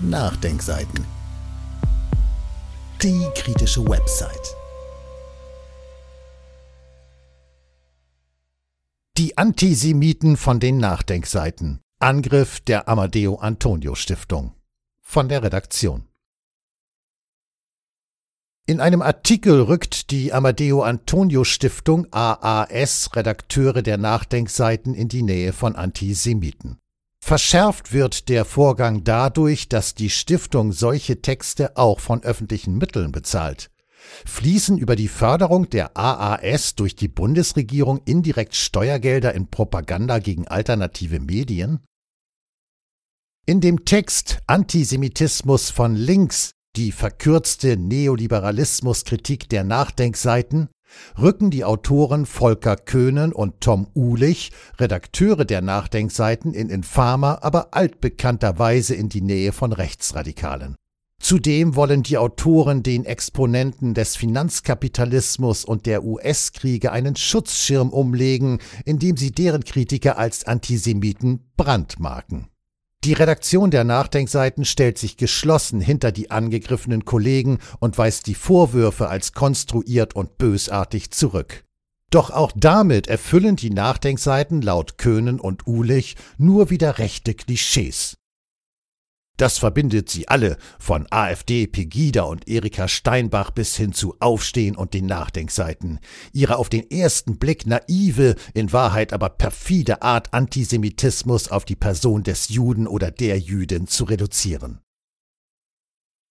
Nachdenkseiten. Die kritische Website. Die Antisemiten von den Nachdenkseiten. Angriff der Amadeo Antonio Stiftung. Von der Redaktion. In einem Artikel rückt die Amadeo Antonio Stiftung AAS Redakteure der Nachdenkseiten in die Nähe von Antisemiten. Verschärft wird der Vorgang dadurch, dass die Stiftung solche Texte auch von öffentlichen Mitteln bezahlt. Fließen über die Förderung der AAS durch die Bundesregierung indirekt Steuergelder in Propaganda gegen alternative Medien? In dem Text Antisemitismus von links, die verkürzte Neoliberalismuskritik der Nachdenkseiten, rücken die Autoren Volker Köhnen und Tom Uhlich, Redakteure der Nachdenkseiten, in infamer, aber altbekannter Weise in die Nähe von Rechtsradikalen. Zudem wollen die Autoren den Exponenten des Finanzkapitalismus und der US-Kriege einen Schutzschirm umlegen, indem sie deren Kritiker als Antisemiten brandmarken. Die Redaktion der Nachdenkseiten stellt sich geschlossen hinter die angegriffenen Kollegen und weist die Vorwürfe als konstruiert und bösartig zurück. Doch auch damit erfüllen die Nachdenkseiten laut Köhnen und Uhlich nur wieder rechte Klischees. Das verbindet sie alle, von AfD, Pegida und Erika Steinbach bis hin zu Aufstehen und den Nachdenkseiten. Ihre auf den ersten Blick naive, in Wahrheit aber perfide Art Antisemitismus auf die Person des Juden oder der Jüdin zu reduzieren.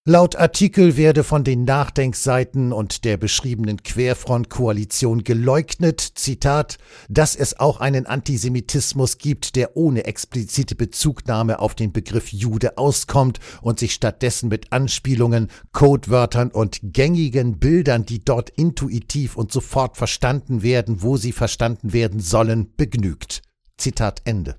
Laut Artikel werde von den Nachdenkseiten und der beschriebenen Querfront-Koalition geleugnet, Zitat, dass es auch einen Antisemitismus gibt, der ohne explizite Bezugnahme auf den Begriff Jude auskommt und sich stattdessen mit Anspielungen, Codewörtern und gängigen Bildern, die dort intuitiv und sofort verstanden werden, wo sie verstanden werden sollen, begnügt. Zitat Ende.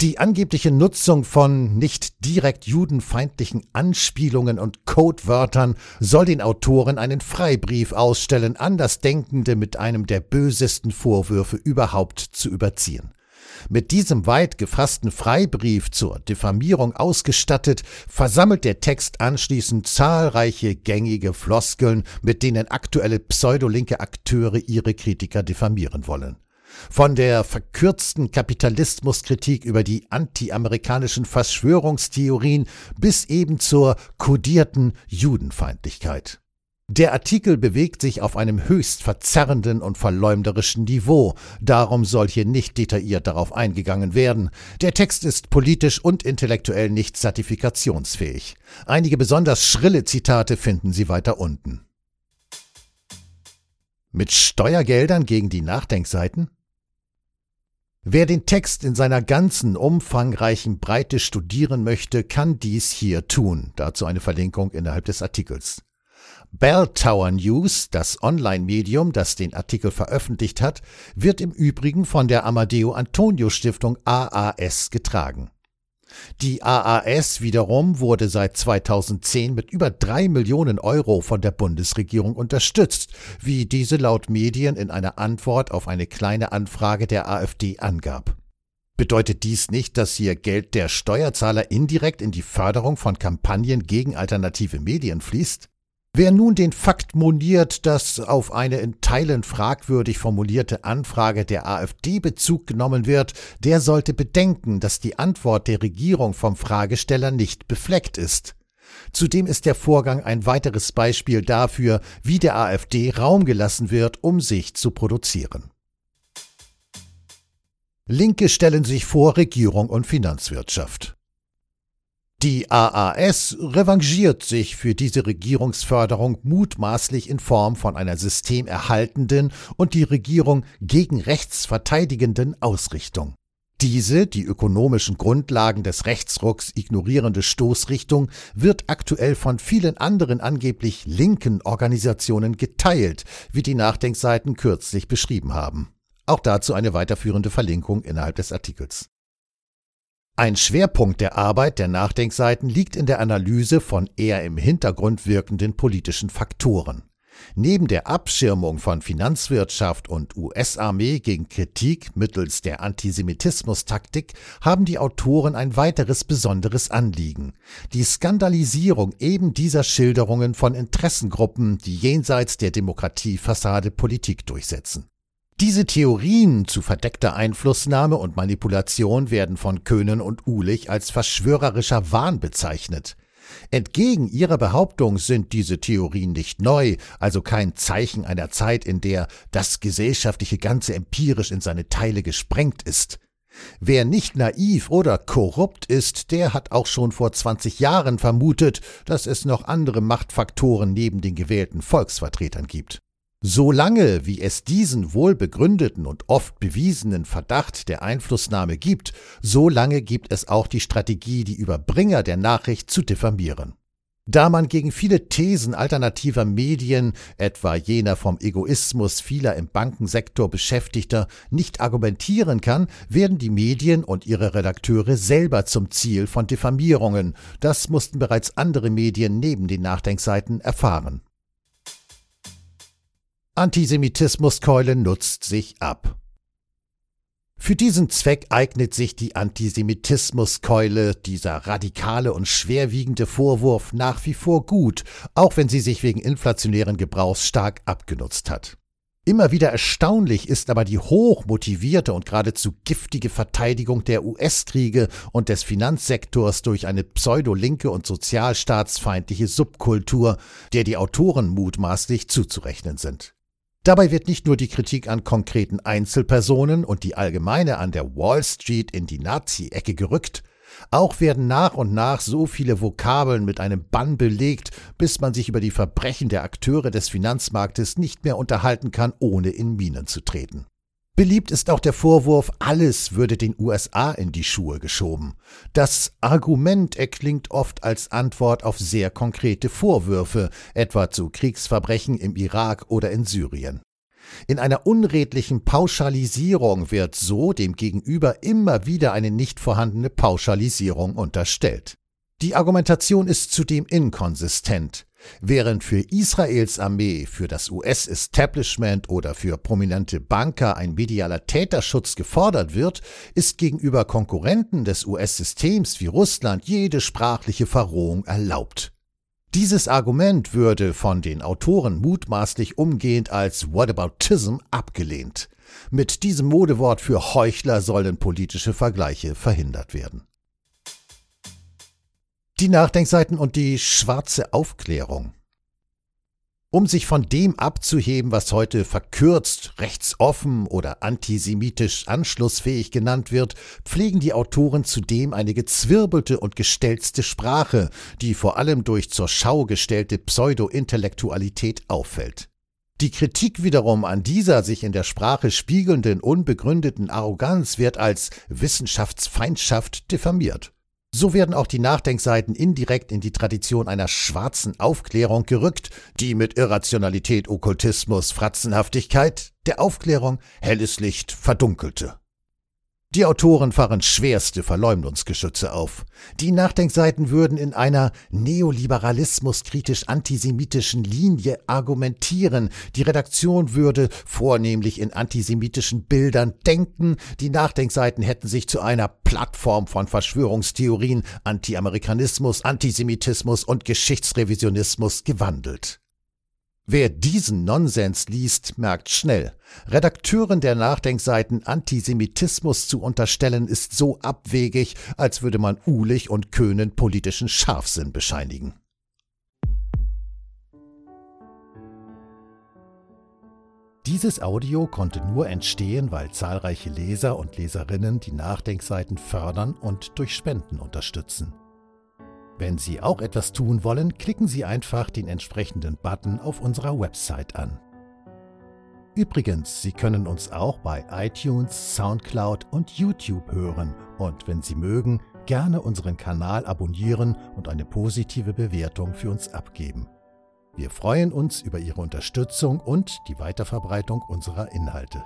Die angebliche Nutzung von nicht direkt judenfeindlichen Anspielungen und Codewörtern soll den Autoren einen Freibrief ausstellen, Andersdenkende mit einem der bösesten Vorwürfe überhaupt zu überziehen. Mit diesem weit gefassten Freibrief zur Diffamierung ausgestattet, versammelt der Text anschließend zahlreiche gängige Floskeln, mit denen aktuelle pseudolinke Akteure ihre Kritiker diffamieren wollen. Von der verkürzten Kapitalismuskritik über die antiamerikanischen Verschwörungstheorien bis eben zur kodierten Judenfeindlichkeit. Der Artikel bewegt sich auf einem höchst verzerrenden und verleumderischen Niveau, darum soll hier nicht detailliert darauf eingegangen werden. Der Text ist politisch und intellektuell nicht zertifikationsfähig. Einige besonders schrille Zitate finden Sie weiter unten. Mit Steuergeldern gegen die Nachdenkseiten? Wer den Text in seiner ganzen umfangreichen Breite studieren möchte, kann dies hier tun. Dazu eine Verlinkung innerhalb des Artikels. Bell Tower News, das Online-Medium, das den Artikel veröffentlicht hat, wird im Übrigen von der Amadeo Antonio Stiftung AAS getragen. Die AAS wiederum wurde seit 2010 mit über drei Millionen Euro von der Bundesregierung unterstützt, wie diese laut Medien in einer Antwort auf eine kleine Anfrage der AfD angab. Bedeutet dies nicht, dass hier Geld der Steuerzahler indirekt in die Förderung von Kampagnen gegen alternative Medien fließt? Wer nun den Fakt moniert, dass auf eine in Teilen fragwürdig formulierte Anfrage der AfD Bezug genommen wird, der sollte bedenken, dass die Antwort der Regierung vom Fragesteller nicht befleckt ist. Zudem ist der Vorgang ein weiteres Beispiel dafür, wie der AfD Raum gelassen wird, um sich zu produzieren. Linke stellen sich vor Regierung und Finanzwirtschaft. Die AAS revanchiert sich für diese Regierungsförderung mutmaßlich in Form von einer systemerhaltenden und die Regierung gegen rechts verteidigenden Ausrichtung. Diese, die ökonomischen Grundlagen des Rechtsrucks ignorierende Stoßrichtung wird aktuell von vielen anderen angeblich linken Organisationen geteilt, wie die Nachdenkseiten kürzlich beschrieben haben. Auch dazu eine weiterführende Verlinkung innerhalb des Artikels. Ein Schwerpunkt der Arbeit der Nachdenkseiten liegt in der Analyse von eher im Hintergrund wirkenden politischen Faktoren. Neben der Abschirmung von Finanzwirtschaft und US-Armee gegen Kritik mittels der Antisemitismus-Taktik haben die Autoren ein weiteres besonderes Anliegen. Die Skandalisierung eben dieser Schilderungen von Interessengruppen, die jenseits der Demokratiefassade Politik durchsetzen. Diese Theorien zu verdeckter Einflussnahme und Manipulation werden von Köhnen und Uhlich als verschwörerischer Wahn bezeichnet. Entgegen ihrer Behauptung sind diese Theorien nicht neu, also kein Zeichen einer Zeit, in der das gesellschaftliche Ganze empirisch in seine Teile gesprengt ist. Wer nicht naiv oder korrupt ist, der hat auch schon vor 20 Jahren vermutet, dass es noch andere Machtfaktoren neben den gewählten Volksvertretern gibt. Solange wie es diesen wohlbegründeten und oft bewiesenen Verdacht der Einflussnahme gibt, solange gibt es auch die Strategie, die Überbringer der Nachricht zu diffamieren. Da man gegen viele Thesen alternativer Medien, etwa jener vom Egoismus vieler im Bankensektor Beschäftigter, nicht argumentieren kann, werden die Medien und ihre Redakteure selber zum Ziel von Diffamierungen. Das mussten bereits andere Medien neben den Nachdenkseiten erfahren. Antisemitismuskeule nutzt sich ab. Für diesen Zweck eignet sich die Antisemitismuskeule, dieser radikale und schwerwiegende Vorwurf, nach wie vor gut, auch wenn sie sich wegen inflationären Gebrauchs stark abgenutzt hat. Immer wieder erstaunlich ist aber die hoch motivierte und geradezu giftige Verteidigung der US-Kriege und des Finanzsektors durch eine pseudolinke und sozialstaatsfeindliche Subkultur, der die Autoren mutmaßlich zuzurechnen sind. Dabei wird nicht nur die Kritik an konkreten Einzelpersonen und die allgemeine an der Wall Street in die Nazi-Ecke gerückt, auch werden nach und nach so viele Vokabeln mit einem Bann belegt, bis man sich über die Verbrechen der Akteure des Finanzmarktes nicht mehr unterhalten kann, ohne in Minen zu treten. Beliebt ist auch der Vorwurf, alles würde den USA in die Schuhe geschoben. Das Argument erklingt oft als Antwort auf sehr konkrete Vorwürfe, etwa zu Kriegsverbrechen im Irak oder in Syrien. In einer unredlichen Pauschalisierung wird so dem Gegenüber immer wieder eine nicht vorhandene Pauschalisierung unterstellt. Die Argumentation ist zudem inkonsistent. Während für Israels Armee, für das US-Establishment oder für prominente Banker ein medialer Täterschutz gefordert wird, ist gegenüber Konkurrenten des US-Systems wie Russland jede sprachliche Verrohung erlaubt. Dieses Argument würde von den Autoren mutmaßlich umgehend als Whataboutism abgelehnt. Mit diesem Modewort für Heuchler sollen politische Vergleiche verhindert werden. Die Nachdenkseiten und die schwarze Aufklärung. Um sich von dem abzuheben, was heute verkürzt, rechtsoffen oder antisemitisch anschlussfähig genannt wird, pflegen die Autoren zudem eine gezwirbelte und gestelzte Sprache, die vor allem durch zur Schau gestellte Pseudo-Intellektualität auffällt. Die Kritik wiederum an dieser sich in der Sprache spiegelnden unbegründeten Arroganz wird als Wissenschaftsfeindschaft diffamiert. So werden auch die Nachdenkseiten indirekt in die Tradition einer schwarzen Aufklärung gerückt, die mit Irrationalität, Okkultismus, Fratzenhaftigkeit der Aufklärung helles Licht verdunkelte. Die Autoren fahren schwerste Verleumdungsgeschütze auf. Die Nachdenkseiten würden in einer neoliberalismus-kritisch antisemitischen Linie argumentieren. Die Redaktion würde vornehmlich in antisemitischen Bildern denken. Die Nachdenkseiten hätten sich zu einer Plattform von Verschwörungstheorien, Anti-Amerikanismus, Antisemitismus und Geschichtsrevisionismus gewandelt. Wer diesen Nonsens liest, merkt schnell, Redakteuren der Nachdenkseiten Antisemitismus zu unterstellen, ist so abwegig, als würde man Uhlich und Köhnen politischen Scharfsinn bescheinigen. Dieses Audio konnte nur entstehen, weil zahlreiche Leser und Leserinnen die Nachdenkseiten fördern und durch Spenden unterstützen. Wenn Sie auch etwas tun wollen, klicken Sie einfach den entsprechenden Button auf unserer Website an. Übrigens, Sie können uns auch bei iTunes, SoundCloud und YouTube hören und wenn Sie mögen, gerne unseren Kanal abonnieren und eine positive Bewertung für uns abgeben. Wir freuen uns über Ihre Unterstützung und die Weiterverbreitung unserer Inhalte.